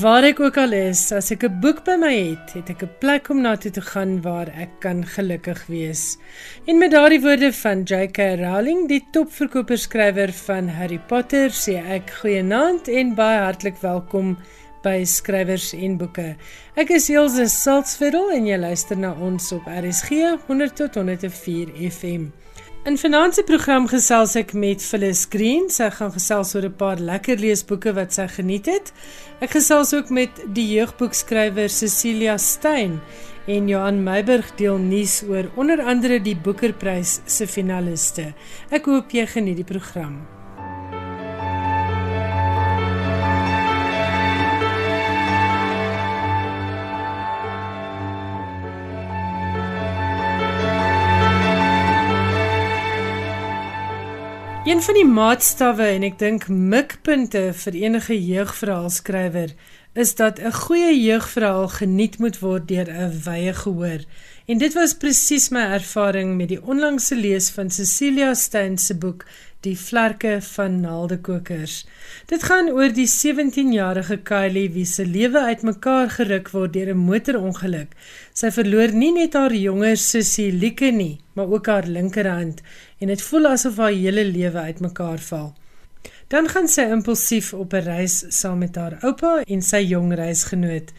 Waar ek ook al is, as ek 'n boek by my het, het ek 'n plek om na toe te gaan waar ek kan gelukkig wees. En met daardie woorde van J.K. Rowling, die topverkoperskrywer van Harry Potter, sê ek goeienaand en baie hartlik welkom by Skrywers en Boeke. Ek is Elsje Salzveld en jy luister na ons op RSG 100 tot 104 FM. In vanaand se program gesels ek met Phyllis Green. Sy gaan gesels oor 'n paar lekker leesboeke wat sy geniet het. Ek gesels ook met die jeugboekskrywer Cecilia Stein en Johan Meiburg deel nuus oor onder andere die Boekerprys se finaliste. Ek hoop jy geniet die program. Een van die maatstawwe en ek dink mikpunte vir enige jeugverhaalskrywer is dat 'n goeie jeugverhaal geniet moet word deur 'n wye gehoor. En dit was presies my ervaring met die onlangse lees van Cecilia Stein se boek Die vlerke van naaldekokers. Dit gaan oor die 17-jarige Kylie wie se lewe uitmekaar geruk word deur 'n motorongeluk. Sy verloor nie net haar jonger sussie Lieke nie, maar ook haar linkerhand en dit voel asof haar hele lewe uitmekaar val. Dan gaan sy impulsief op 'n reis saam met haar oupa en sy jong reisgenoot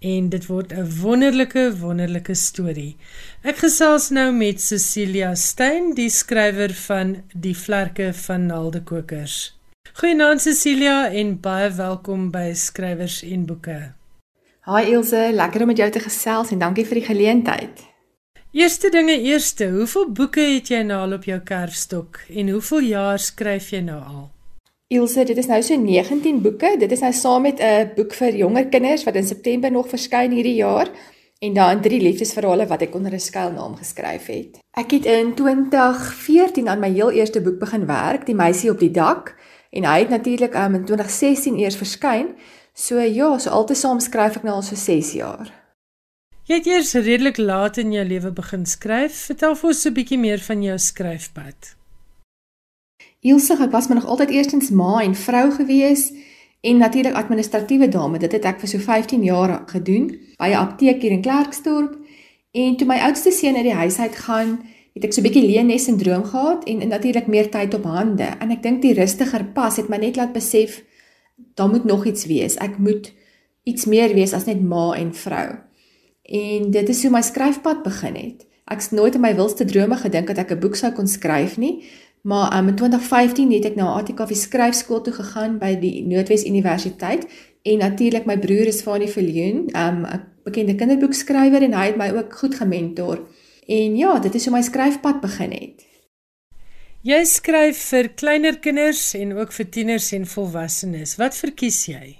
en dit word 'n wonderlike wonderlike storie. Ek gesels nou met Cecilia Stein, die skrywer van Die vlerke van naaldekokers. Goeienaand Cecilia en baie welkom by Skrywers en Boeke. Haai Ilse, lekker om met jou te gesels en dankie vir die geleentheid. Eerste dinge eerste, hoeveel boeke het jy nou al op jou kerfstok en hoeveel jaar skryf jy nou al? Ilse, dit is nou so 19 boeke. Dit is nou saam met 'n boek vir jonger kinders wat in September nog verskyn hierdie jaar en dan drie liefdesverhale wat ek onder 'n skuilnaam geskryf het. Ek het in 2014 aan my heel eerste boek begin werk, Die meisie op die dak, en hy het natuurlik um, in 2016 eers verskyn. So ja, so altesaam skryf ek nou al so 6 jaar. Jy het eers redelik laat in jou lewe begin skryf. Vertel vir ons 'n bietjie meer van jou skryfpad. Ilse, ek was maar nog altyd eerstens ma en vrou gewees en natuurlik administratiewe dame. Dit het ek vir so 15 jaar gedoen by 'n apteek hier in Klerksdorp. En toe my oudste seun uit die huis uit gaan, het ek so 'n bietjie leenes sindroom gehad en, en natuurlik meer tyd op hande. En ek dink die rustiger pas het my net laat besef daar moet nog iets wees. Ek moet iets meer wees as net ma en vrou. En dit is hoe my skryfpad begin het. Ek's nooit in my wildste drome gedink dat ek 'n boek sou kon skryf nie, maar um, in 2015 het ek na ATKV skryfskool toe gegaan by die Noordwes Universiteit en natuurlik my broer is Fanie Viljoen, um, 'n bekende kinderboekskrywer en hy het my ook goed gementor. En ja, dit is hoe my skryfpad begin het. Jy skryf vir kleiner kinders en ook vir tieners en volwassenes. Wat verkies jy?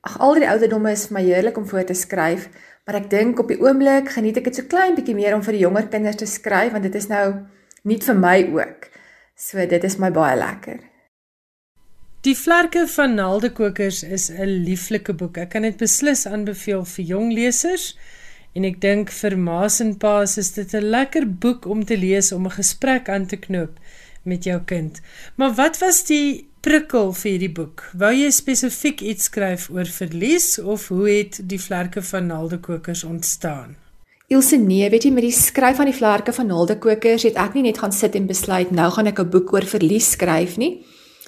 Ag, al die ouderdomme is vir my heerlik om voor te skryf, Maar ek dink op die oomblik geniet ek dit so klein bietjie meer om vir die jonger kinders te skryf want dit is nou nie vir my ook. So dit is my baie lekker. Die vlerke van Naaldekokers is 'n lieflike boek. Ek kan dit beslis aanbeveel vir jong lesers en ek dink vir ma's en pa's is dit 'n lekker boek om te lees om 'n gesprek aan te knoop met jou kind. Maar wat was die prikkel vir hierdie boek? Wou jy spesifiek iets skryf oor verlies of hoe het die vlerke van naaldekokers ontstaan? Ilse nee, weet jy met die skryf van die vlerke van naaldekokers het ek nie net gaan sit en besluit nou gaan ek 'n boek oor verlies skryf nie.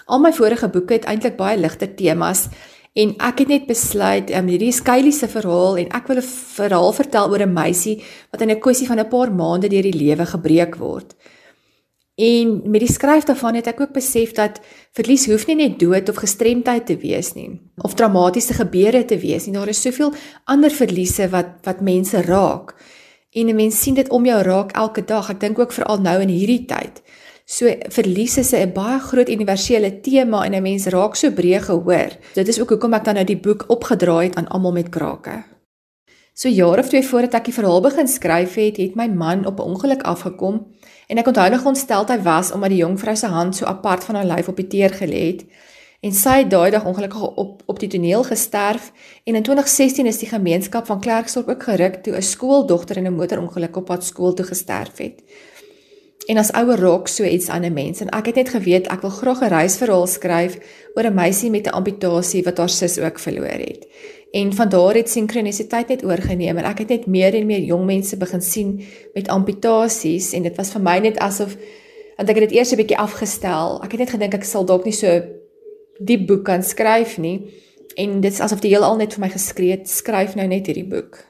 Al my vorige boeke het eintlik baie ligte temas en ek het net besluit um, hierdie is Kylie se verhaal en ek wil 'n verhaal vertel oor 'n meisie wat in 'n kwessie van 'n paar maande deur die lewe gebreek word. En met die skryf daarvan het ek ook besef dat verlies hoef nie net dood of gestremdheid te wees nie of traumatiese gebeure te wees nie. Daar is soveel ander verliese wat wat mense raak. En 'n mens sien dit om jou raak elke dag. Ek dink ook veral nou in hierdie tyd. So verlies is 'n baie groot universele tema en 'n mens raak so breë gehoor. Dit is ook hoekom ek dan nou die boek opgedraai het aan almal met krake. So jare of twee voordat ek die verhaal begin skryf het, het my man op 'n ongeluk afgekom En ek onthou nog ontsteld hy was omdat die jong vrou se hand so apart van haar lyf op die teer gelê het. En sy het daai dag ongelukkig op op die toneel gesterf en in 2016 is die gemeenskap van Klerksdorp ook geruk toe 'n skooldogter in 'n motorongeluk op pad skool toe gesterf het. En as ouer raak so iets aan 'n mens en ek het net geweet ek wil graag 'n reisverhaal skryf oor 'n meisie met 'n amputasie wat haar sus ook verloor het. En van daar het sinkronisiteit net oorgeneem en ek het net meer en meer jong mense begin sien met amputasies en dit was vir my net asof want ek het dit eers 'n bietjie afgestel. Ek het net gedink ek sal dalk nie so diep boek kan skryf nie en dit is asof die heelal net vir my geskree het skryf nou net hierdie boek.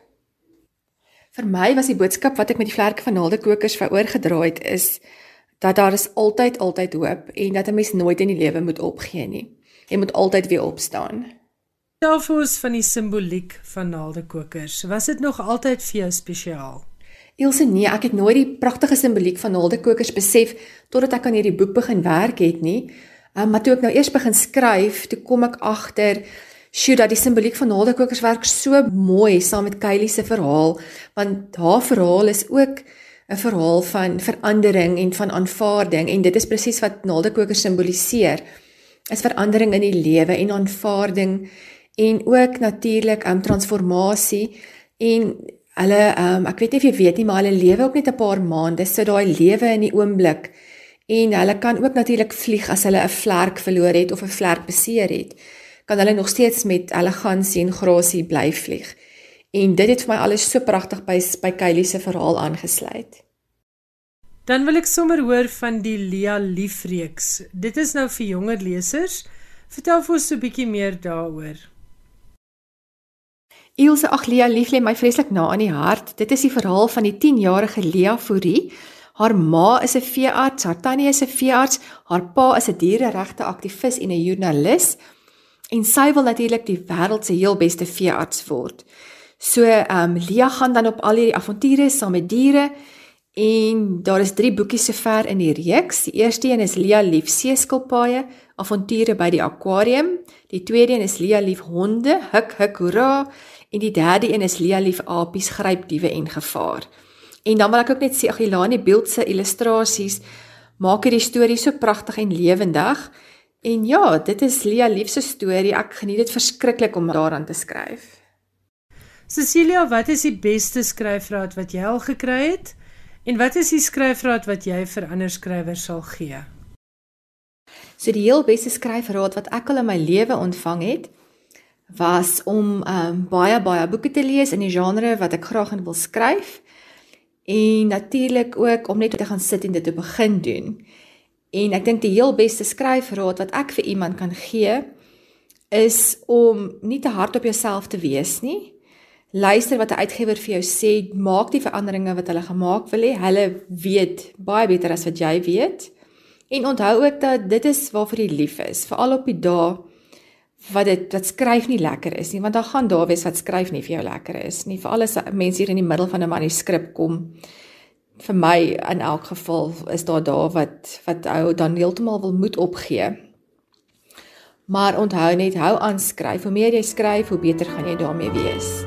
Vir my was die boodskap wat ek met die vlerke van naaldekokers veroorgedra het is dat daar is altyd altyd hoop en dat 'n mens nooit in die lewe moet opgee nie. Jy moet altyd weer opstaan. Selfs van die simboliek van naaldekokers, was dit nog altyd vir jou spesiaal? Ilse nee, ek het nooit die pragtige simboliek van naaldekokers besef totdat ek aan hierdie boek begin werk het nie. Um, maar toe ek nou eers begin skryf, toe kom ek agter Sjoe, dat die simboliek van naaldekokers werk so mooi saam met Kylie se verhaal, want haar verhaal is ook 'n verhaal van verandering en van aanvaarding en dit is presies wat naaldekokers simboliseer. Is verandering in die lewe en aanvaarding en ook natuurlik 'n um, transformasie en hulle um, ek weet nie of jy weet nie, maar hulle lewe ook net 'n paar maande, so daai lewe in die oomblik en hulle kan ook natuurlik vlieg as hulle 'n vlerk verloor het of 'n vlerk beseer het kan hulle nog steeds met elegansie en grasie bly vlieg. En dit het vir my alles so pragtig by by Kylie se verhaal aangesluit. Dan wil ek sommer hoor van die Lia Liefreeks. Dit is nou vir jonger lesers. Vertel vir ons 'n bietjie meer daaroor. Ilse ag Lia Lief lê my vreeslik na aan die hart. Dit is die verhaal van die 10-jarige Lia Fourie. Haar ma is 'n veearts, haar tannie is 'n veearts, haar pa is 'n diereregte aktivis en 'n joernalis en sy wil natuurlik die wêreld se heel beste veearts word. So ehm um, Lia gaan dan op al hierdie avonture saam met diere en daar is 3 boekies sover in die reeks. Die eerste een is Lia lief seeskilpaaie, avonture by die akwarium. Die tweede een is Lia lief honde, huk huk hoera en die derde een is Lia lief apies, grypdiewe en gevaar. En dan wil ek ook net sê Agilani beeld se illustrasies maak hierdie storie so pragtig en lewendig. En ja, dit is Lia liefse storie. Ek geniet dit verskriklik om daaraan te skryf. Cecilia, wat is die beste skryfraad wat jy al gekry het? En wat is die skryfraad wat jy vir ander skrywers sal gee? So die heel beste skryfraad wat ek al in my lewe ontvang het, was om um baie baie boeke te lees in die genre wat ek graag in wil skryf en natuurlik ook om net te gaan sit en dit te begin doen. En ek dink die heel beste skryfraad wat ek vir iemand kan gee is om nie te hard op jouself te wees nie. Luister wat 'n uitgewer vir jou sê, maak die veranderinge wat hulle gemaak wil hê. Hulle weet baie beter as wat jy weet. En onthou ook dat dit is waarvoor jy lief is, veral op die dae wat dit wat skryf nie lekker is nie, want dan gaan daar wees wat skryf nie vir jou lekker is nie. Veral as mense hier in die middel van 'n manuskrip kom vir my in elk geval is daar daar wat wat ou dan heeltemal wil moed opgee. Maar onthou net hou aan skryf. Hoe meer jy skryf, hoe beter gaan jy daarmee wees.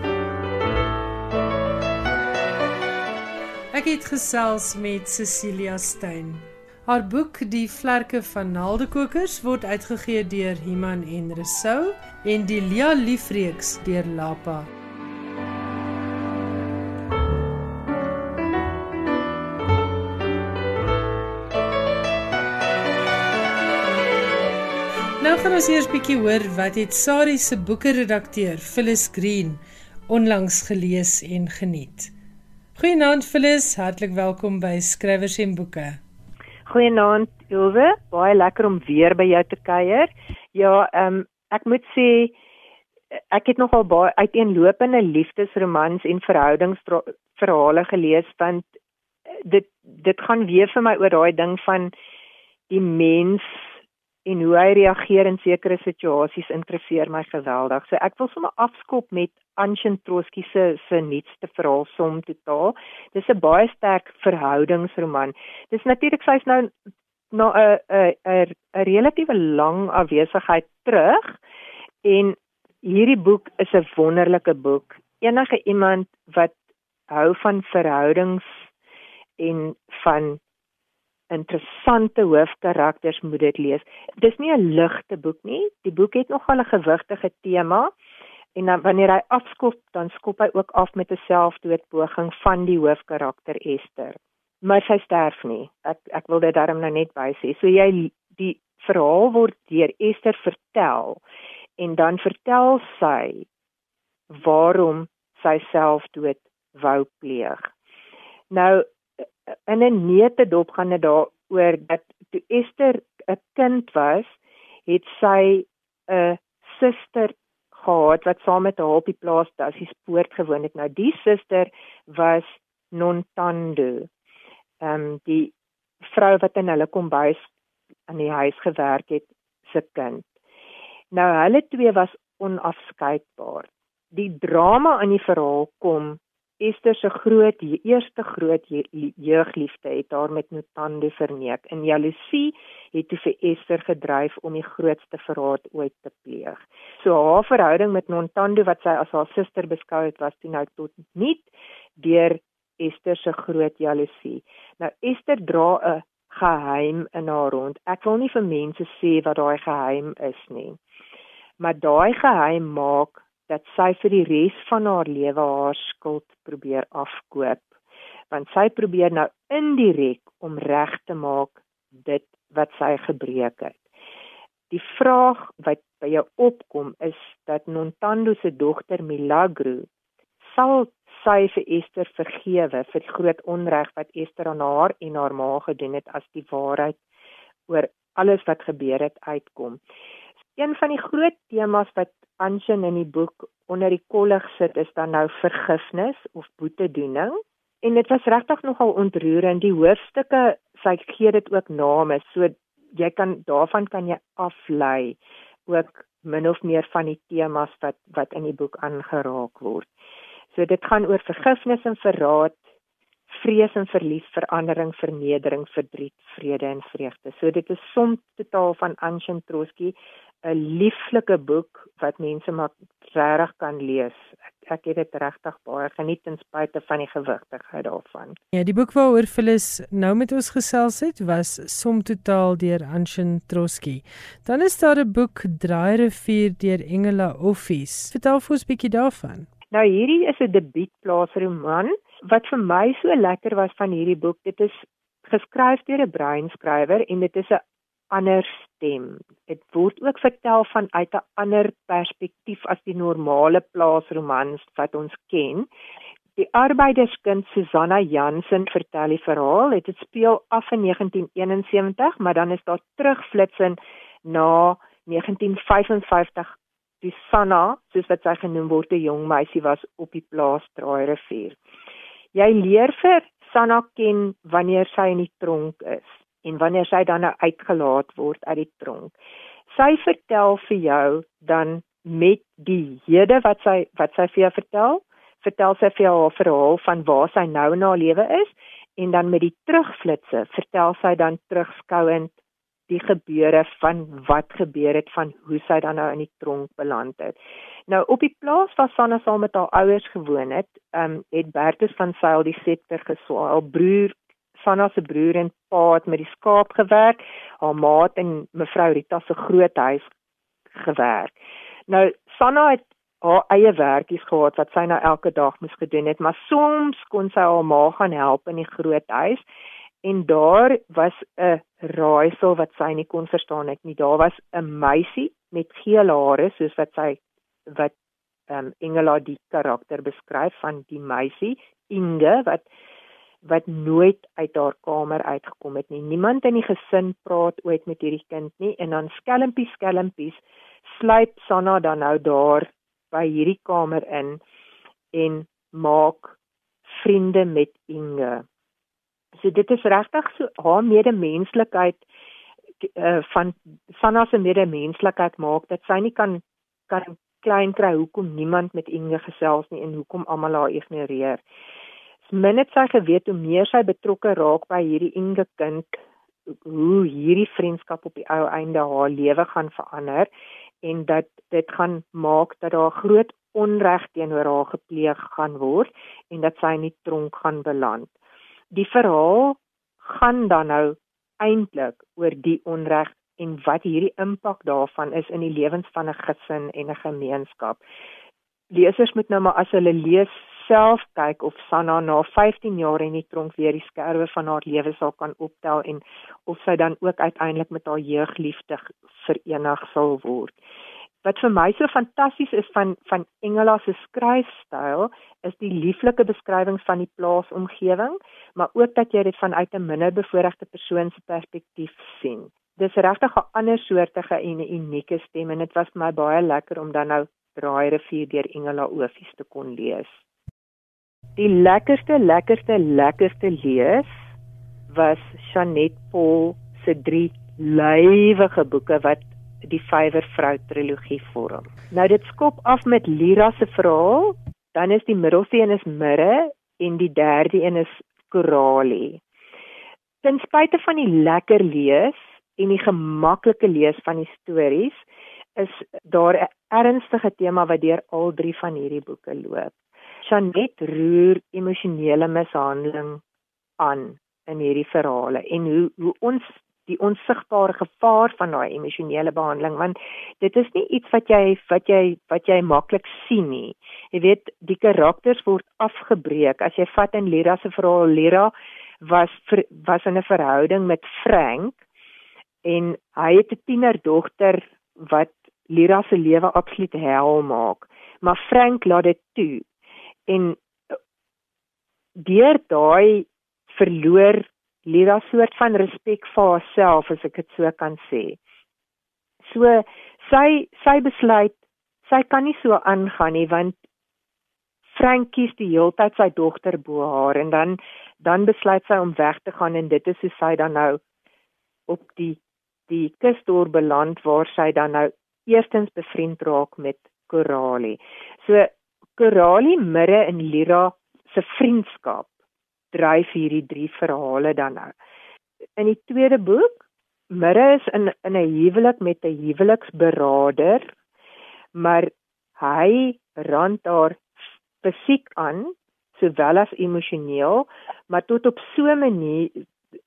Ek het gesels met Cecilia Stein. Haar boek Die vlerke van naaldekokers word uitgegee deur Iman en Resou en die Lia Liefreeks deur Lapa. Nou gaan ons eers bietjie hoor wat het Sari se boeke redakteur Phyllis Green onlangs gelees en geniet. Goeienaand Phyllis, hartlik welkom by Skrywers en Boeke. Goeienaand Ilse, baie lekker om weer by jou te kuier. Ja, ehm um, ek moet sê ek het nogal baie uiteenlopende liefdesromans en verhoudingsverhale gelees want dit dit gaan weer vir my oor daai ding van die mens en hoe hy reageer in sekere situasies interesseer my geweldig. So ek wil sommer afskop met Anshin Trotsky se se nuutste verhaal som totaal. Dis 'n baie sterk verhoudingsroman. Dis natuurlik sy's nou na 'n 'n 'n relatiewe lang afwesigheid terug en hierdie boek is 'n wonderlike boek. Enige iemand wat hou van verhoudings en van interessante hoofkarakters moet dit lees. Dis nie 'n ligte boek nie. Die boek het nogal 'n gewigtige tema en dan wanneer hy afskop, dan skop hy ook af met 'n selfdoodpoging van die hoofkarakter Esther. maar sy sterf nie. Ek ek wil dit daarom nou net by sê. So jy die verhaal word deur Esther vertel en dan vertel sy waarom sy selfdood wou pleeg. Nou in 'n neutedop gaan dit daaroor dat toe Esther 'n kind was, het sy 'n suster gehad wat saam met haar op die plaas Dassies poort gewoon het. Nou die suster was Nontando. Ehm um, die vrou wat in hulle kombuis in die huis gewerk het se kind. Nou hulle twee was onafskeidbaar. Die drama in die verhaal kom Esther se groot die eerste groot jeugliefde het haar met Notando verneek. In jaloesie het hy vir Esther gedryf om die grootste verraad ooit te pleeg. So haar verhouding met Notando wat sy as haar suster beskou het, was toe nou tot niet deur Esther se groot jaloesie. Nou Esther dra 'n geheim in haar rond. Ek wil nie vir mense sê wat daai geheim is nie. Maar daai geheim maak dat sy vir die res van haar lewe haar skuld probeer afkoop want sy probeer nou indirek om reg te maak dit wat sy gebreek het. Die vraag wat by jou opkom is dat Nontando se dogter Milagro sal sy vir Esther vergewe vir die groot onreg wat Esther aan haar en haar ma gedoen het as die waarheid oor alles wat gebeur het uitkom. Een van die groot temas wat Anshin in die boek onder die kollig sit is dan nou vergifnis of boetedoening. En dit was regtig nogal ontroerend. Die hoofstukke, sy gee dit ook name, so jy kan daarvan kan jy aflei ook min of meer van die temas wat wat in die boek aangeraak word. So dit gaan oor vergifnis en verraad, vrees en verlies, verandering, vernedering, verdriet, vrede en vreugde. So dit is soms totaal van Anshin Trotsky 'n lieflike boek wat mense maar regtig kan lees. Ek, ek het dit regtig baie geniet ten spyte van die gewigtigheid daarvan. Ja, die boek waaroor Phyllis nou met ons gesels het, was Som totaal deur Anshin Trotsky. Dan is daar 'n boek Draairivier deur Engela Office. Vertel vir ons 'n bietjie daarvan. Nou hierdie is 'n debuutplaasroman wat vir my so lekker was van hierdie boek. Dit is geskryf deur 'n breinskrywer en dit is 'n ander stem. Dit word ook vertel vanuit 'n ander perspektief as die normale plaasromans wat ons ken. Die arbeiderskind Susanna Jansen vertel die verhaal. Dit speel af in 1971, maar dan is daar terugflitsin na 1955. Die Sanna, soos wat sy genoem word, 'n jong meisie was op die plaas Draairivier. Jy leer vir Sanna ken wanneer sy in die tronk is en wanneer sy dan nou uitgelaat word uit die tronk. Sy vertel vir jou dan met die hede wat sy wat sy vir jou vertel, vertel sy vir jou haar verhaal van waar sy nou in haar lewe is en dan met die terugflitsse vertel sy dan terugskouend die gebeure van wat gebeur het van hoe sy dan nou in die tronk beland het. Nou op die plaas waar Sanna saam met haar ouers gewoon het, ehm um, het Bertus van Sail die septer geswaai. Haar broer Sanna se broer en pa het met die skaap gewerk, haar maat en mevrou Rita se groot huis gewerk. Nou Sanna het haar eie werkies gehad wat sy nou elke dag moes gedoen het, maar soms kon sy haar ma gaan help in die groot huis en daar was 'n raaisel wat sy nie kon verstaan het nie. Daar was 'n meisie met geel hare soos wat sy wat ehm um, Engela die karakter beskryf van die meisie Inge wat wat nooit uit haar kamer uitgekom het nie. Niemand in die gesin praat ooit met hierdie kind nie en dan skelmpies skelmpies sluip Sanna dan nou daar by hierdie kamer in en maak vriende met Inge. So dit is regtig so haar medemenslikheid uh, van Sanna se medemenslikheid maak dat sy nie kan kan klein kry hoekom niemand met Inge gesels nie en hoekom almal haar ignoreer min het sy geweet hoe meer sy betrokke raak by hierdie Inge kind hoe hierdie vriendskap op die ou einde haar lewe gaan verander en dat dit gaan maak dat daar groot onreg teenoor haar gepleeg gaan word en dat sy in die tronk gaan beland. Die verhaal gaan dan nou eintlik oor die onreg en wat hierdie impak daarvan is in die lewens van 'n gesin en 'n gemeenskap lesers moet nou maar as hulle lees self kyk of Sanna na 15 jaar in die tronk weer die skerwe van haar lewe sal kan optel en of sy dan ook uiteindelik met haar jeugliefde verenig sal word. Wat vir my so fantasties is van van Engela se skryfstyl is die lieflike beskrywings van die plaasomgewing, maar ook dat jy dit vanuit 'n minder bevoorregte persoon se perspektief sien. Dis regtig 'n ander soortige en 'n unieke stem en dit was vir my baie lekker om dan nou Draai rivier deur Engela Ofies te kon lees. Die lekkerste lekkerste lekkerste lees was Janet Paul se drie lywige boeke wat die Vyver vrou trilogie vorm. Nou dit skop af met Lira se verhaal, dan is die middelste een is Mirre en die derde een is Korali. Ten spyte van die lekker lees en die gemaklike lees van die stories, is daar 'n ernstige tema wat deur al drie van hierdie boeke loop. Janet roer emosionele mishandeling aan in hierdie verhale en hoe hoe ons die onsigbare gevaar van daai emosionele behandeling want dit is nie iets wat jy wat jy wat jy maklik sien nie. Jy weet die karakters word afgebreek as jy vat in Lira se verhaal Lira was ver, was in 'n verhouding met Frank en hy het 'n tienerdogter wat Lira se lewe absoluut hel maak. Maar Frank laat dit toe. En eh, deur daai verloor Lira soort van respek vir haarself as ek dit so kan sê. So sy sy besluit sy kan nie so aangaan nie want Frank kies die heeltyd sy dogter bo haar en dan dan besluit sy om weg te gaan en dit is hoe sy dan nou op die die kusdorp beland waar sy dan nou eerstens bevriend raak met Korali. So Korali, Mirre en Lira se vriendskap dryf hierdie drie verhale dan nou. In die tweede boek, Mirre is in in 'n huwelik met 'n huweliksberader, maar hy rand haar fisiek aan sowel as emosioneel, maar tot op so 'n manier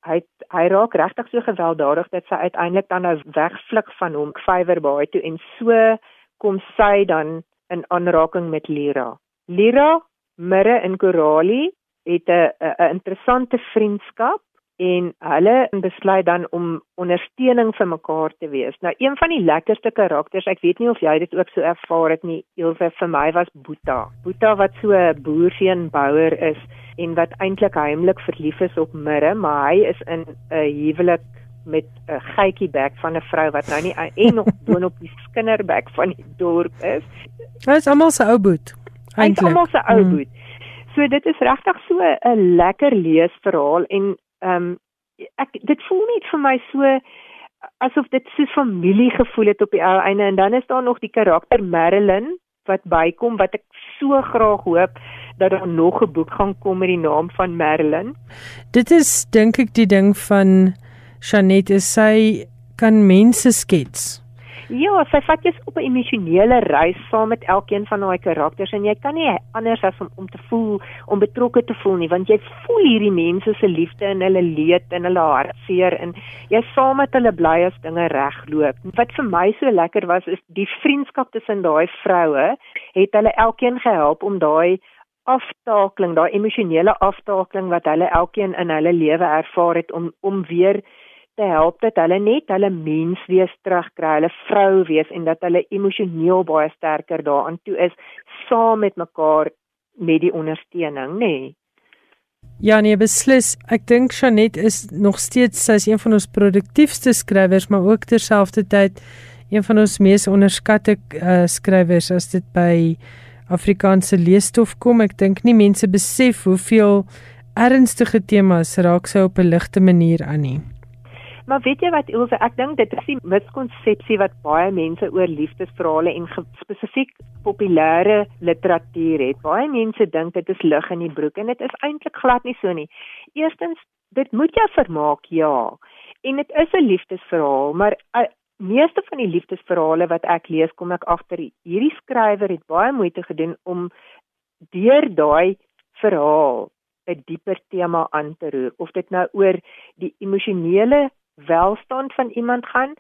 hy hy raak regtig so gewelddadig dat sy uiteindelik dan nou wegvluk van hom Vyverbaai toe en so kom sy dan in aanraking met Lira. Lira, Mirre en Korali het 'n 'n interessante vriendskap en hulle besluit dan om ondersteuning vir mekaar te wees. Nou een van die lekkerste karakters, ek weet nie of jy dit ook so ervaar het nie, Ilse vir my was Boeta. Boeta wat so 'n boerveenbouer is en wat eintlik heimlik verlief is op Mirre, maar hy is in 'n huwelik met 'n geitjie bek van 'n vrou wat nou nie en nog boonop die skinnerbek van die dorp is. Hy is almal se ou boet. Eintlik. Hy is almal se ou hmm. boet. So dit is regtig so 'n lekker leesverhaal en ehm um, ek dit voel net vir my so asof dit so familie gevoel het op die ou einde en dan is daar nog die karakter Marilyn wat bykom wat ek so graag hoop dat daar nog 'n boek gaan kom met die naam van Marilyn. Dit is dink ek die ding van Janette sy kan mense skets. Ja, sy vat jou op 'n emosionele reis saam met elkeen van daai karakters en jy kan nie anders as om om te voel om betrokke te voel nie want jy voel hierdie mense se liefde en hulle leed en hulle hartseer en jy saam met hulle bly as dinge regloop. Wat vir my so lekker was is die vriendskap tussen daai vroue het hulle elkeen gehelp om daai aftakeling, daai emosionele aftakeling wat hulle elkeen in hulle lewe ervaar het om om weer te help dat hulle net hulle mens wees terugkry, hulle vrou wees en dat hulle emosioneel baie sterker daaraan toe is saam met mekaar met die ondersteuning, nê. Nee. Ja, nee, beslis. Ek dink Janet is nog steeds sy's een van ons produktiefste skrywers, maar ook terselfdertyd een van ons mees onderskatte uh, skrywers as dit by Afrikaanse leesstof kom. Ek dink nie mense besef hoeveel ernstige temas raak sy op 'n ligte manier aan nie. Maar weet jy wat Ilse, ek dink dit is die miskonsepsie wat baie mense oor liefdesverhale en spesifiek populêre literatuur het. Baie mense dink dit is lig in die broek en dit is eintlik glad nie so nie. Eerstens, dit moet jou vermaak, ja. En dit is 'n liefdesverhaal, maar uh, meeste van die liefdesverhale wat ek lees, kom ek agter hierdie skrywer het baie moeite gedoen om deur daai verhaal 'n dieper tema aan te roer of dit nou oor die emosionele welstand van iemand gaan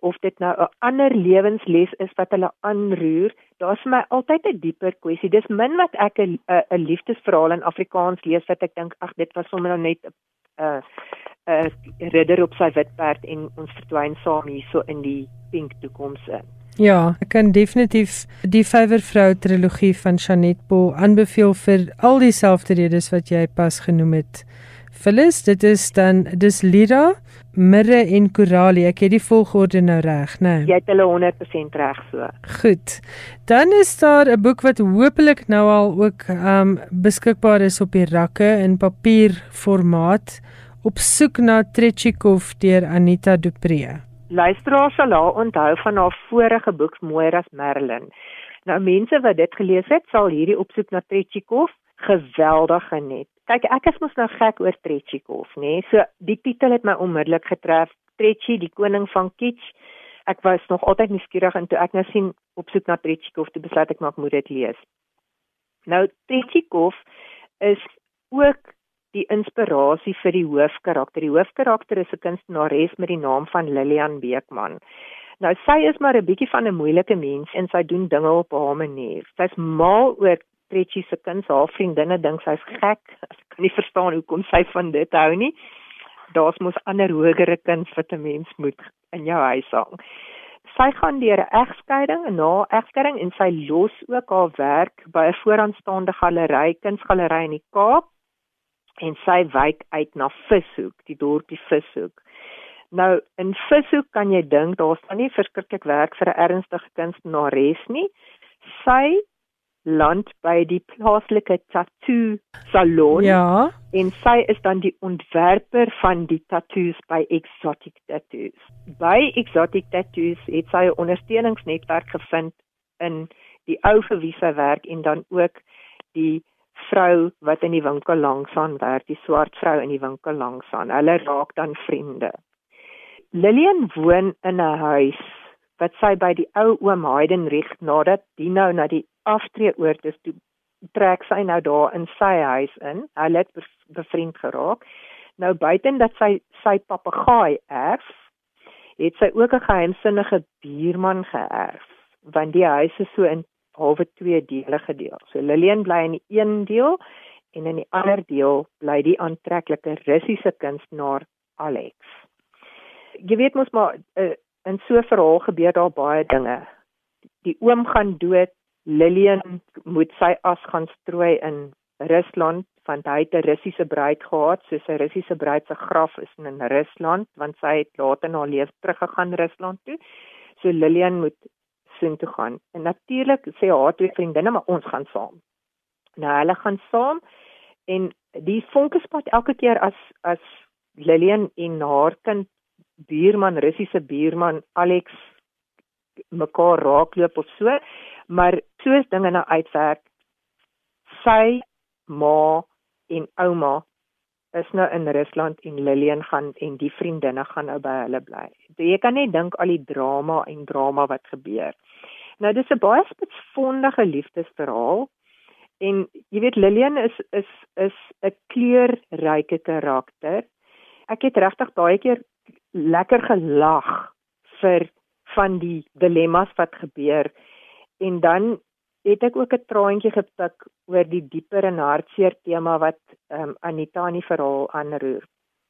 of dit nou 'n ander lewensles is wat hulle aanroer, daar's vir my altyd 'n dieper kwessie. Dis min wat ek 'n 'n liefdesverhaal in Afrikaans lees wat ek dink ag dit was sommer nou net 'n 'n 'n ridder op sy wit perd en ons verdwyn saam hierso in die pink toekoms in. Ja, ek kan definitief die Vyvervrou trilogie van Janet Paul aanbeveel vir al dieselfde redes wat jy pas genoem het. Phyllis, dit is dan dis Lira, Mirre en Coralie. Ek het die volgorde nou reg, né? Nee? Jy het hulle 100% reg so. Goed. Dan is daar 'n boek wat hopelik nou al ook um beskikbaar is op die rakke in papierformaat op soek na Trechikov deur Anita Dupree. Luisteraars sal haar onthou van haar vorige boek Moiras Merlin. Nou mense wat dit gelees het, sal hierdie opsoek na Trechikov geweldig geniet. Kyk, ek is mos nou gek oor Trechikov, nê? Nee? So die titel het my onmiddellik getref. Trechi, die koning van kitsch. Ek was nog altyd nuuskierig en toe ek nou sien op soek na Trechikov, toe besluit ek maar ek moet dit lees. Nou Trechikov is ook die inspirasie vir die hoofkarakter. Die hoofkarakter is 'n kunstenares met die naam van Lilian Beekman. Nou sy is maar 'n bietjie van 'n moeilike mens en sy doen dinge op haar manier. Sy's mal oor Tretjie se kind, haar vriendinne dink sy's gek. Ek kan nie verstaan hoekom sy van dit hou nie. Daar's mos ander hogere kuns wat 'n mens moet in jou huis hang. Sy gaan deur 'n egskeiding en na egskeiding en sy los ook haar werk by 'n vooraanstaande galery, kunsgalery in die Kaap en sy wyk uit na Vishoek, die dorpie Vishoek. Nou in Vishoek kan jy dink daar's dan nie verskriklik werk vir 'n ernstige kunstenares nie. Sy land by die plaaslike tattoo salon. Ja. En sy is dan die ontwerper van die tattoos by Exotic Tattoos. By Exotic Tattoos het sy 'n ondersteuningsnetwerk gevind in die ou vir wie sy werk en dan ook die vrou wat in die winkel langs aan werk, die swart vrou in die winkel langs aan. Hulle raak dan vriende. Lillian woon in 'n huis wat sy by die ou oom Heidenrich nadat die nou na die aftreeoord is toe trek sy nou daar in sy huis in. Hulle het bevriend geraak. Nou buiten dat sy sy papegaai erf, het sy ook 'n geheimsinnige buurman geërf, want die huis is so in halwe twee dele gedeel. So Lillian bly in die een deel en in die ander deel bly die aantreklike Russiese kunstenaar Alex. Jy weet mos maar uh, in so 'n verhaal gebeur daar baie dinge. Die oom gaan dood, Lillian moet sy as gaan strooi in Rusland want hy het 'n Russiese bruid gehad, so sy Russiese bruid se graf is in Rusland want sy het later na leef teruggegaan Rusland toe. So Lillian moet sin toe gaan. En natuurlik sê haar twee vriendinne maar ons gaan saam. Nou hulle gaan saam en die vonkespad elke keer as as Lillian en haar kind buurman Russiese buurman Alex mekaar raakloop of so maar soos dinge nou uitwerk sy ma en ouma is nou in Rusland en Lillian gaan en die vriendinne gaan nou by hulle bly. Jy kan net dink al die drama en drama wat gebeur. Nou dis 'n baie spesfondige liefdesverhaal en jy weet Lillian is is is 'n kleurryke karakter. Ek het regtig baie keer lekker gelag vir van die dilemmas wat gebeur en dan het ek ook 'n traantjie gepik oor die dieper en hartseer tema wat um, Anita in die verhaal aanroer.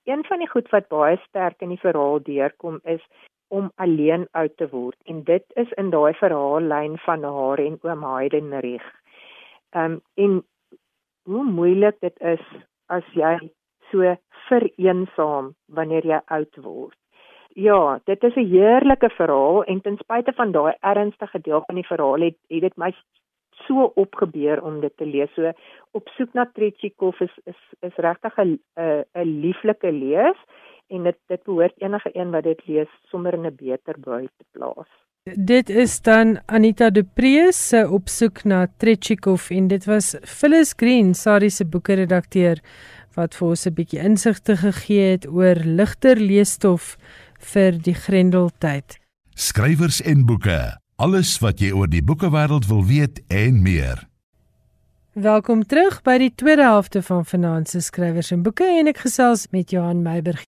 Een van die goed wat baie sterk in die verhaal deurkom is om alleen oud te word en dit is in daai verhaallyn van haar en oom Heidenrich. Ehm um, en hoe moeilik dit is as jy so vereensaam wanneer jy oud word. Ja, dit is 'n heerlike verhaal en ten spyte van daai ernstige deel van die verhaal het het dit my so opgebeur om dit te lees. So op soek na Trechikov is is is regtig 'n 'n lieflike lees en dit dit behoort enige een wat dit lees sommer in 'n beter bui te plaas. Dit is dan Anita De Prees se opsoek na Trechikov en dit was Phyllis Green, Sari se boeke redakteur wat vir ons 'n bietjie insigte gegee het oor ligter leesstof vir die Grendeltyd. Skrywers en boeke. Alles wat jy oor die boekewêreld wil weet en meer. Welkom terug by die tweede helfte van Finansies Skrywers en Boeke en ek gesels met Johan Meiburg.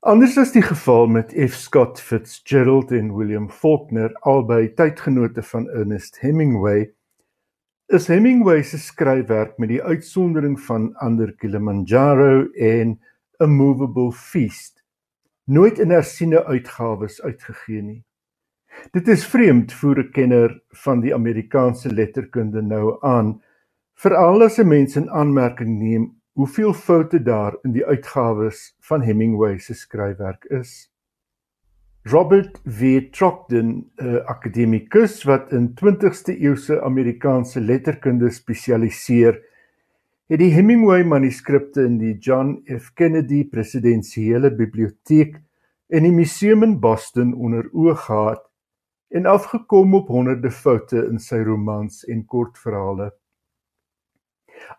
Anders as die geval met F. Scott Fitzgerald en William Faulkner, albei tydgenote van Ernest Hemingway, is Hemingway se skryfwerk met die uitsondering van Under Kilimanjaro en A Movable Feast nooit in hersiene uitgawes uitgegee nie. Dit is vreemd vir 'n kenner van die Amerikaanse letterkunde nou aan, veral as 'n mens in aanmerking neem hoeveel foute daar in die uitgawes van Hemingway se skryfwerk is. Robert W. Trockton, 'n akademikus wat in 20ste eeuse Amerikaanse letterkunde spesialiseer, het die Hemingway manuskripte in die John F. Kennedy Presidensiële Biblioteek en die museum in Boston onder oog gehad en afgekom op honderde foute in sy romans en kortverhale.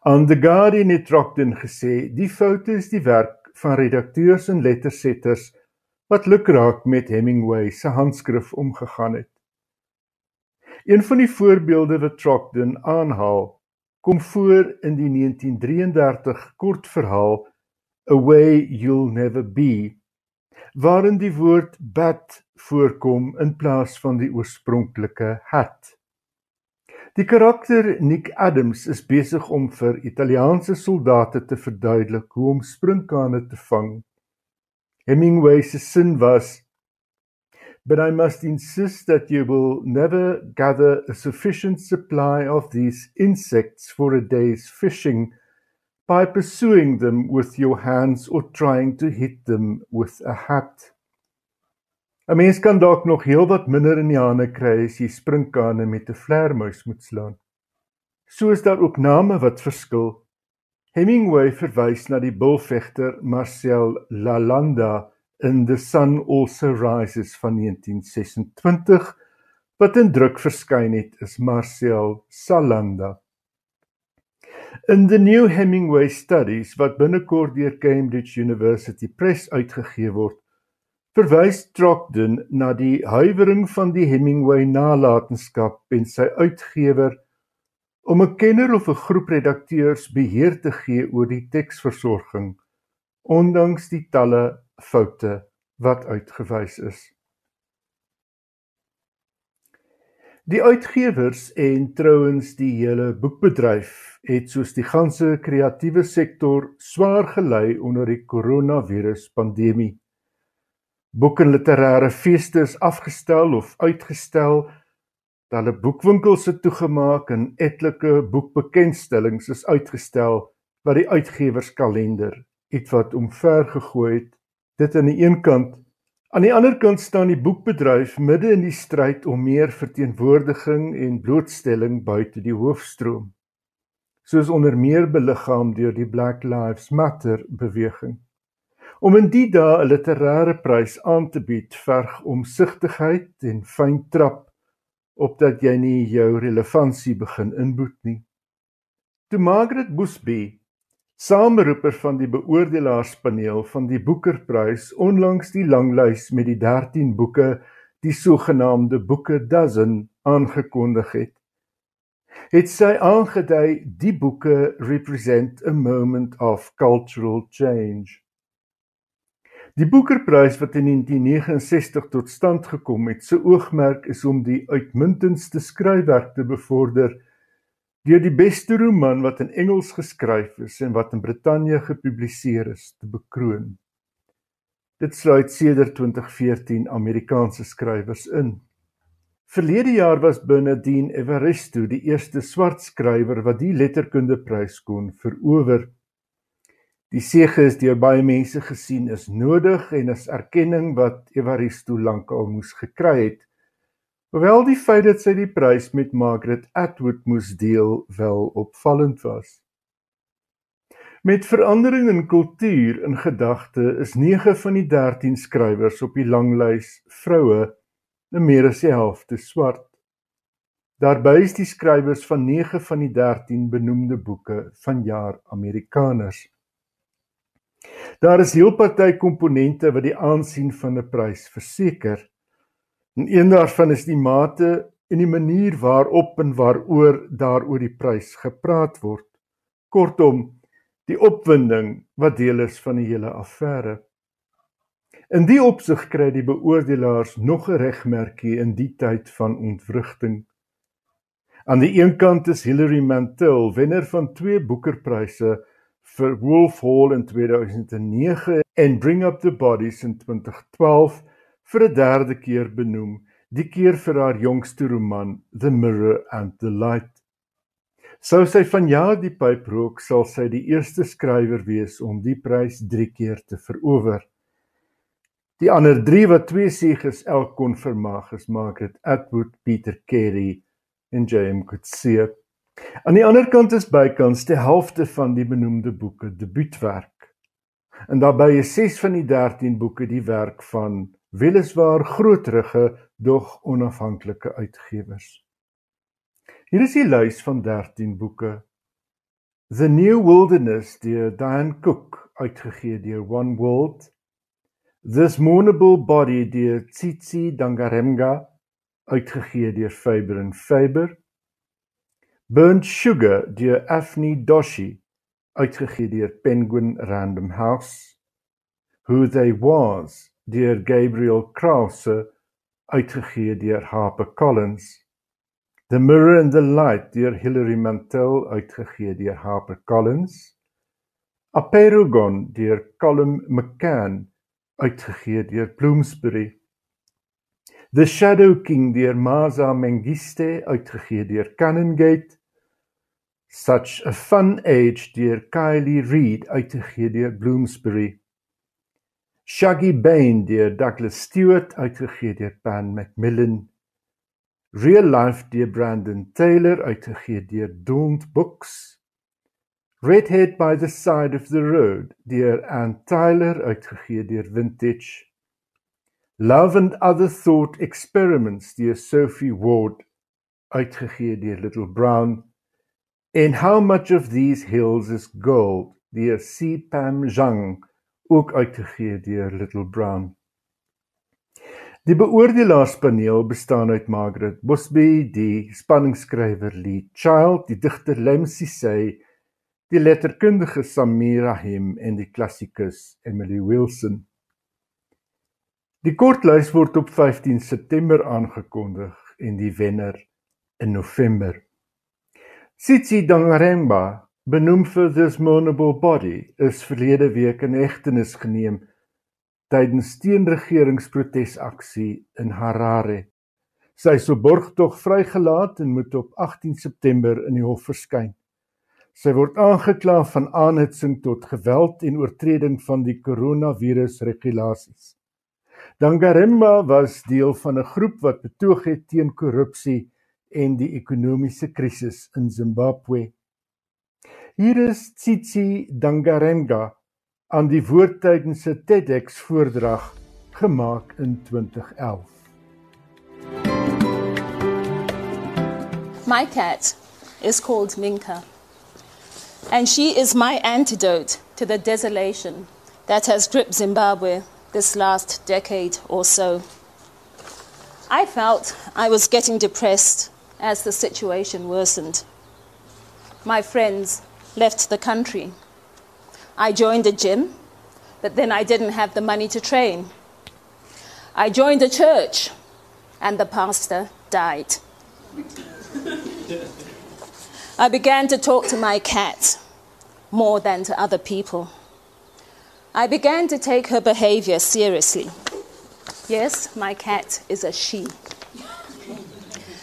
Aan The Guardian het Trockton gesê die foute is die werk van redakteurs en lettersetters wat lukraak met Hemingway se handskrif omgegaan het. Een van die voorbeelde wat Trockton aanhaal, kom voor in die 1933 kortverhaal A Way You'll Never Be waarin die woord bat voorkom in plaas van die oorspronklike hat. Die karakter Nick Adams is besig om vir Italiaanse soldate te verduidelik hoe om sprinkane te vang. Hemingway se sin was But I must insist that you will never gather a sufficient supply of these insects for a day's fishing by pursuing them with your hands or trying to hit them with a hat. 'n Mens kan dalk nog heelwat minder in die hande kry as jy sprinkane met 'n vlermuis moet slaan. So is daar ook name wat verskil. Hemingway verwys na die bulvegter Marcel Lalanda in The Sun Also Rises van 1926 wat in druk verskyn het is Marcel Salanda. In the New Hemingway Studies wat binnekort deur Cambridge University Press uitgegee word, verwys Trockton na die huiwering van die Hemingway nalatenskap en sy uitgewer om 'n kenner of 'n groep redakteurs beheer te gee oor die teksversorging ondanks die talle foute wat uitgewys is. Die uitgewers en trouens die hele boekbedryf het soos die ganse kreatiewe sektor swaar gelei onder die koronavirus pandemie. Boeke en literêre feeste is afgestel of uitgestel. Talle boekwinkels het toegemaak en etlike boekbekendstellings is uitgestel wat die uitgewerskalender ietwat omver gegooi het. Dit aan die een kant Aan die ander kant staan die boekbedryf midde in die stryd om meer verteenwoordiging en blootstelling buite die hoofstroom, soos onder meer beliggaam deur die Black Lives Matter beweging. Om in die dae 'n literêre prys aan te bied, verg omsigtigheid en fyn trap opdat jy nie jou relevantie begin inboet nie. Toe Margaret Busby saamroeper van die beoordelaarspaneel van die Boekerprys onlangs die langlys met die 13 boeke die sogenaamde boeke dozen aangekondig het. Het sy aangedui die boeke represent a moment of cultural change. Die Boekerprys wat in 1969 tot stand gekom het se oogmerk is om die uitmuntendste skryfwerk te bevorder deur die beste roman wat in Engels geskryf is en wat in Brittanje gepubliseer is te bekroon. Dit sluit sedert 2014 Amerikaanse skrywers in. Verlede jaar was Bernardine Evaristo die eerste swart skrywer wat die letterkundeprys kon verower. Die sege is deur baie mense gesien is nodig en is erkenning wat Evaristo lankal moes gekry het. Hoewel die feit dat sy die prys met Margaret Atwood moes deel wel opvallend was. Met verandering in kultuur in gedagte is 9 van die 13 skrywers op die langlys vroue, en meer as die helfte swart. Daarby is die skrywers van 9 van die 13 benoemde boeke van jaar Amerikaners. Daar is heel party komponente wat die aansien van 'n prys verseker. En een daarvan is die mate en die manier waarop en waaroor daaroor die prys gepraat word. Kortom, die opwinding wat deel is van die hele affære. In die opsig kry die beoordelaars nog 'n regmerkie in die tyd van ontwrigting. Aan die een kant is Hilary Mantel, wenner van twee Booker-pryse vir Wolf Hall in 2009 en Bring Up the Bodies in 2012 vir 'n derde keer benoem, die keer vir haar jongste roman The Mirror and the Light. Sou sy vanjaar die pyp rook, sal sy die eerste skrywer wees om die prys 3 keer te verower. Die ander 3 wat twee seëges elk kon vermag is Margaret Atwood, Peter Carey en J.M. Coetzee. Aan die ander kant is bykans die helfte van die benoemde boeke debuutwerk. En daarbey is 6 van die 13 boeke die werk van weliswaar grootrige dog onafhanklike uitgewers. Hier is die lys van 13 boeke. The New Wilderness deur Diane Cook, uitgegee deur One World. This Mournable Body deur Tsitsi Dangaremga, uitgegee deur Faber and Faber. Burnt Sugar deur Afni Doshi, uitgegee deur Penguin Random House. Who They Was deur Gabriel Krause, uitgegee deur Harper Collins. The Mirror and the Light deur Hilary Mantel uitgegee deur HarperCollins. Aperogon deur Colm McCann uitgegee deur Bloomsbury. The Shadow King deur Maza Mengiste uitgegee deur Canongate. Such a Fun Age deur Kylie Reid uitgegee deur Bloomsbury. Shaggy Bane deur Douglas Stewart uitgegee deur Pan Macmillan. Real Life deur Brandon Taylor uitgegee deur Daunt Books. Redhead by the Side of the Road deur Ann Tyler uitgegee deur Vintage. Love and Other Thought Experiments deur Sophie Ward uitgegee deur Little Brown. En How Much of These Hills is Gold deur C Pam Zhang ook uitgegee deur Little Brown. Die beoordelaarspaneel bestaan uit Margaret Bosby, die spanningsskrywer Lee Child, die digter Lem Sisay, die letterkundige Samir Rahim en die klassikus Emily Wilson. Die kortlys word op 15 September aangekondig en die wenner in November. Sitsi Dangaremba, benoem vir This Mournable Body, is verlede week in hegtenis geneem tydens teenregeringsprotesaksie in Harare. Sy is op borgtog vrygelaat en moet op 18 September in die hof verskyn. Sy word aangekla van aanhitsing tot geweld en oortreding van die koronavirusregulasies. Dangaremba was deel van 'n groep wat betoog het teen korrupsie en die ekonomiese krisis in Zimbabwe. Hier is Tsitsi Dangaremba aan die woord tydens 'n TEDx voordrag gemaak in 2011. My cat is called Minka. And she is my antidote to the desolation that has gripped Zimbabwe this last decade or so. I felt I was getting depressed as the situation worsened. My friends left the country I joined a gym, but then I didn't have the money to train. I joined a church, and the pastor died. I began to talk to my cat more than to other people. I began to take her behavior seriously. Yes, my cat is a she.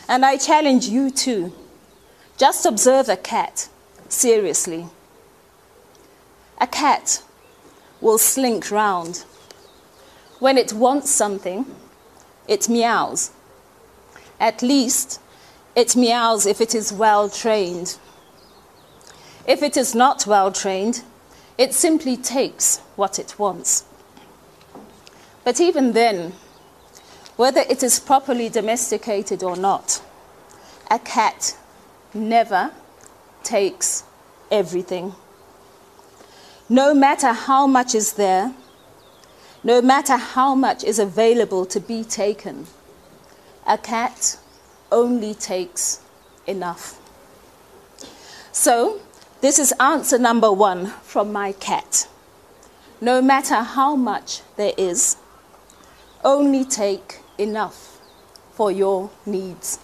And I challenge you too. Just observe a cat seriously a cat will slink round. When it wants something, it meows. At least, it meows if it is well trained. If it is not well trained, it simply takes what it wants. But even then, whether it is properly domesticated or not, a cat never takes everything. No matter how much is there, no matter how much is available to be taken, a cat only takes enough. So, this is answer number one from my cat. No matter how much there is, only take enough for your needs.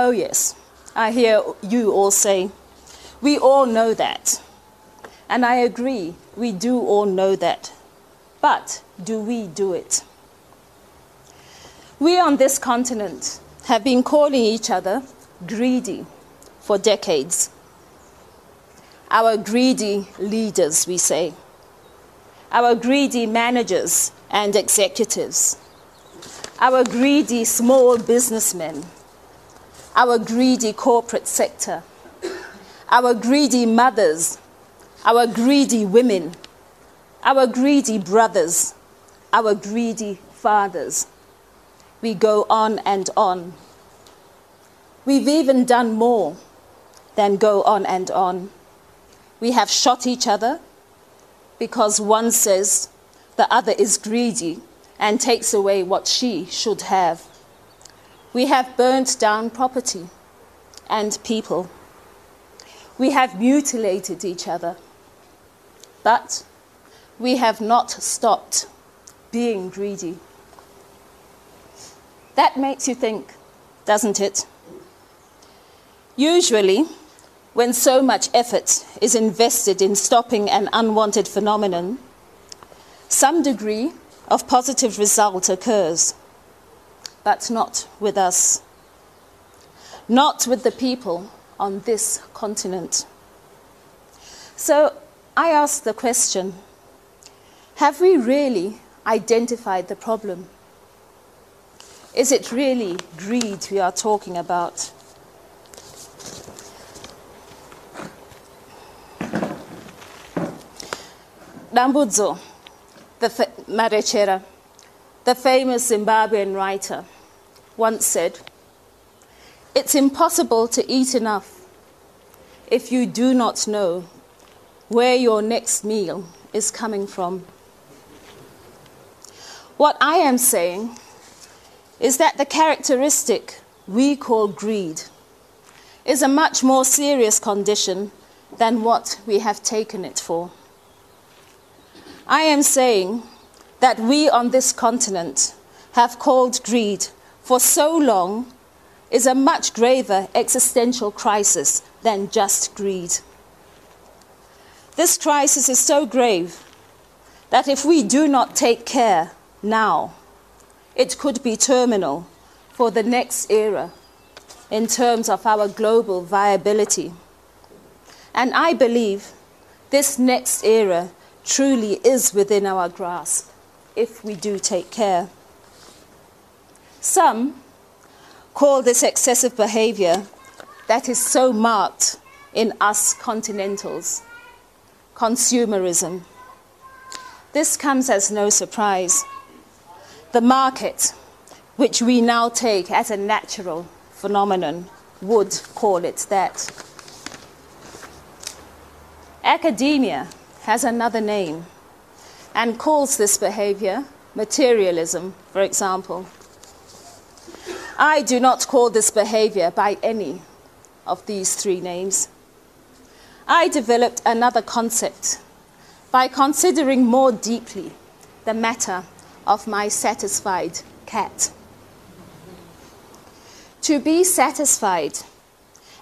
Oh, yes, I hear you all say, we all know that. And I agree, we do all know that. But do we do it? We on this continent have been calling each other greedy for decades. Our greedy leaders, we say. Our greedy managers and executives. Our greedy small businessmen. Our greedy corporate sector. Our greedy mothers. Our greedy women. Our greedy brothers. Our greedy fathers we go on and on. We've even done more than go on and on. We have shot each other because one says the other is greedy and takes away what she should have. We have burnt down property and people. We have mutilated each other. But we have not stopped being greedy. That makes you think, doesn't it? Usually, when so much effort is invested in stopping an unwanted phenomenon, some degree of positive result occurs, but not with us, not with the people on this continent. So I ask the question have we really identified the problem? Is it really greed we are talking about? Dambudzo, the fa- Marechera, the famous Zimbabwean writer, once said, It's impossible to eat enough if you do not know where your next meal is coming from. What I am saying is that the characteristic we call greed is a much more serious condition than what we have taken it for. I am saying that we on this continent have called greed for so long is a much graver existential crisis than just greed. This crisis is so grave that if we do not take care now, it could be terminal for the next era in terms of our global viability. And I believe this next era truly is within our grasp if we do take care. Some call this excessive behavior that is so marked in us continentals consumerism. This comes as no surprise the market, which we now take as a natural phenomenon, would call it that. Academia has another name and calls this behavior materialism, for example. I do not call this behavior by any of these three names. I developed another concept by considering more deeply the matter of my satisfied cat. To be satisfied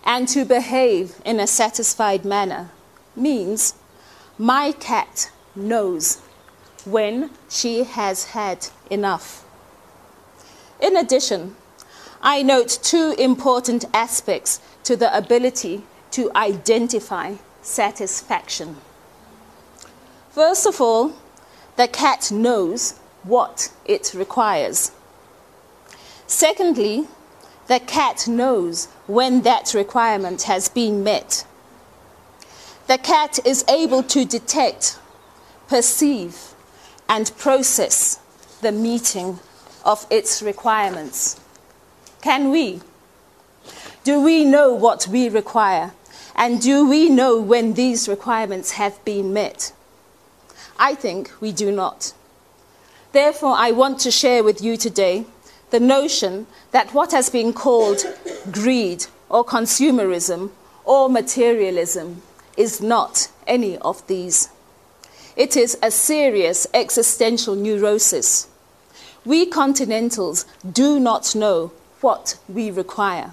and to behave in a satisfied manner means my cat knows when she has had enough. In addition, I note two important aspects to the ability to identify satisfaction. First of all, the cat knows what it requires. Secondly, the cat knows when that requirement has been met. The cat is able to detect, perceive, and process the meeting of its requirements. Can we? Do we know what we require? And do we know when these requirements have been met? I think we do not. Therefore, I want to share with you today the notion that what has been called greed or consumerism or materialism is not any of these. It is a serious existential neurosis. We continentals do not know what we require.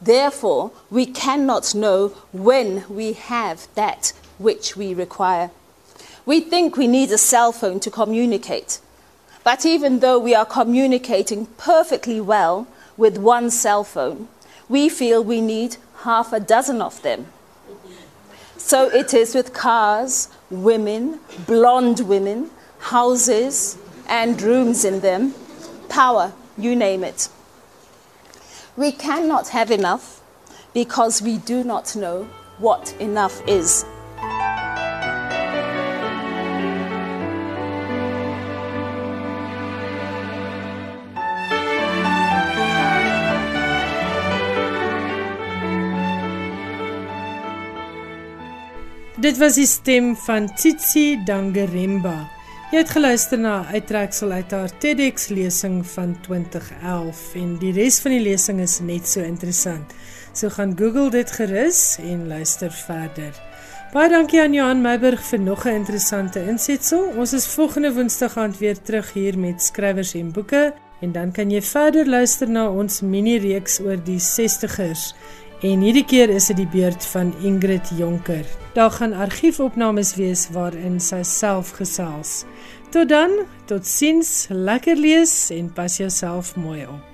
Therefore, we cannot know when we have that which we require. We think we need a cell phone to communicate. But even though we are communicating perfectly well with one cell phone, we feel we need half a dozen of them. So it is with cars, women, blonde women, houses, and rooms in them, power, you name it. We cannot have enough because we do not know what enough is. Dit was die stem van Tsitsi Dangeremba. Jy het geluister na 'n uittreksel uit haar TEDx lesing van 2011 en die res van die lesing is net so interessant. So gaan Google dit gerus en luister verder. Baie dankie aan Johan Meiburg vir nog 'n interessante insetsel. Ons is volgende Woensdag aand weer terug hier met skrywers en boeke en dan kan jy verder luister na ons mini reeks oor die 60ers. En hierdie keer is dit die beurt van Ingrid Jonker. Daar gaan argiefopnames wees waarin sy self gesels. Tot dan, totsiens, lekker lees en pas jouself mooi op.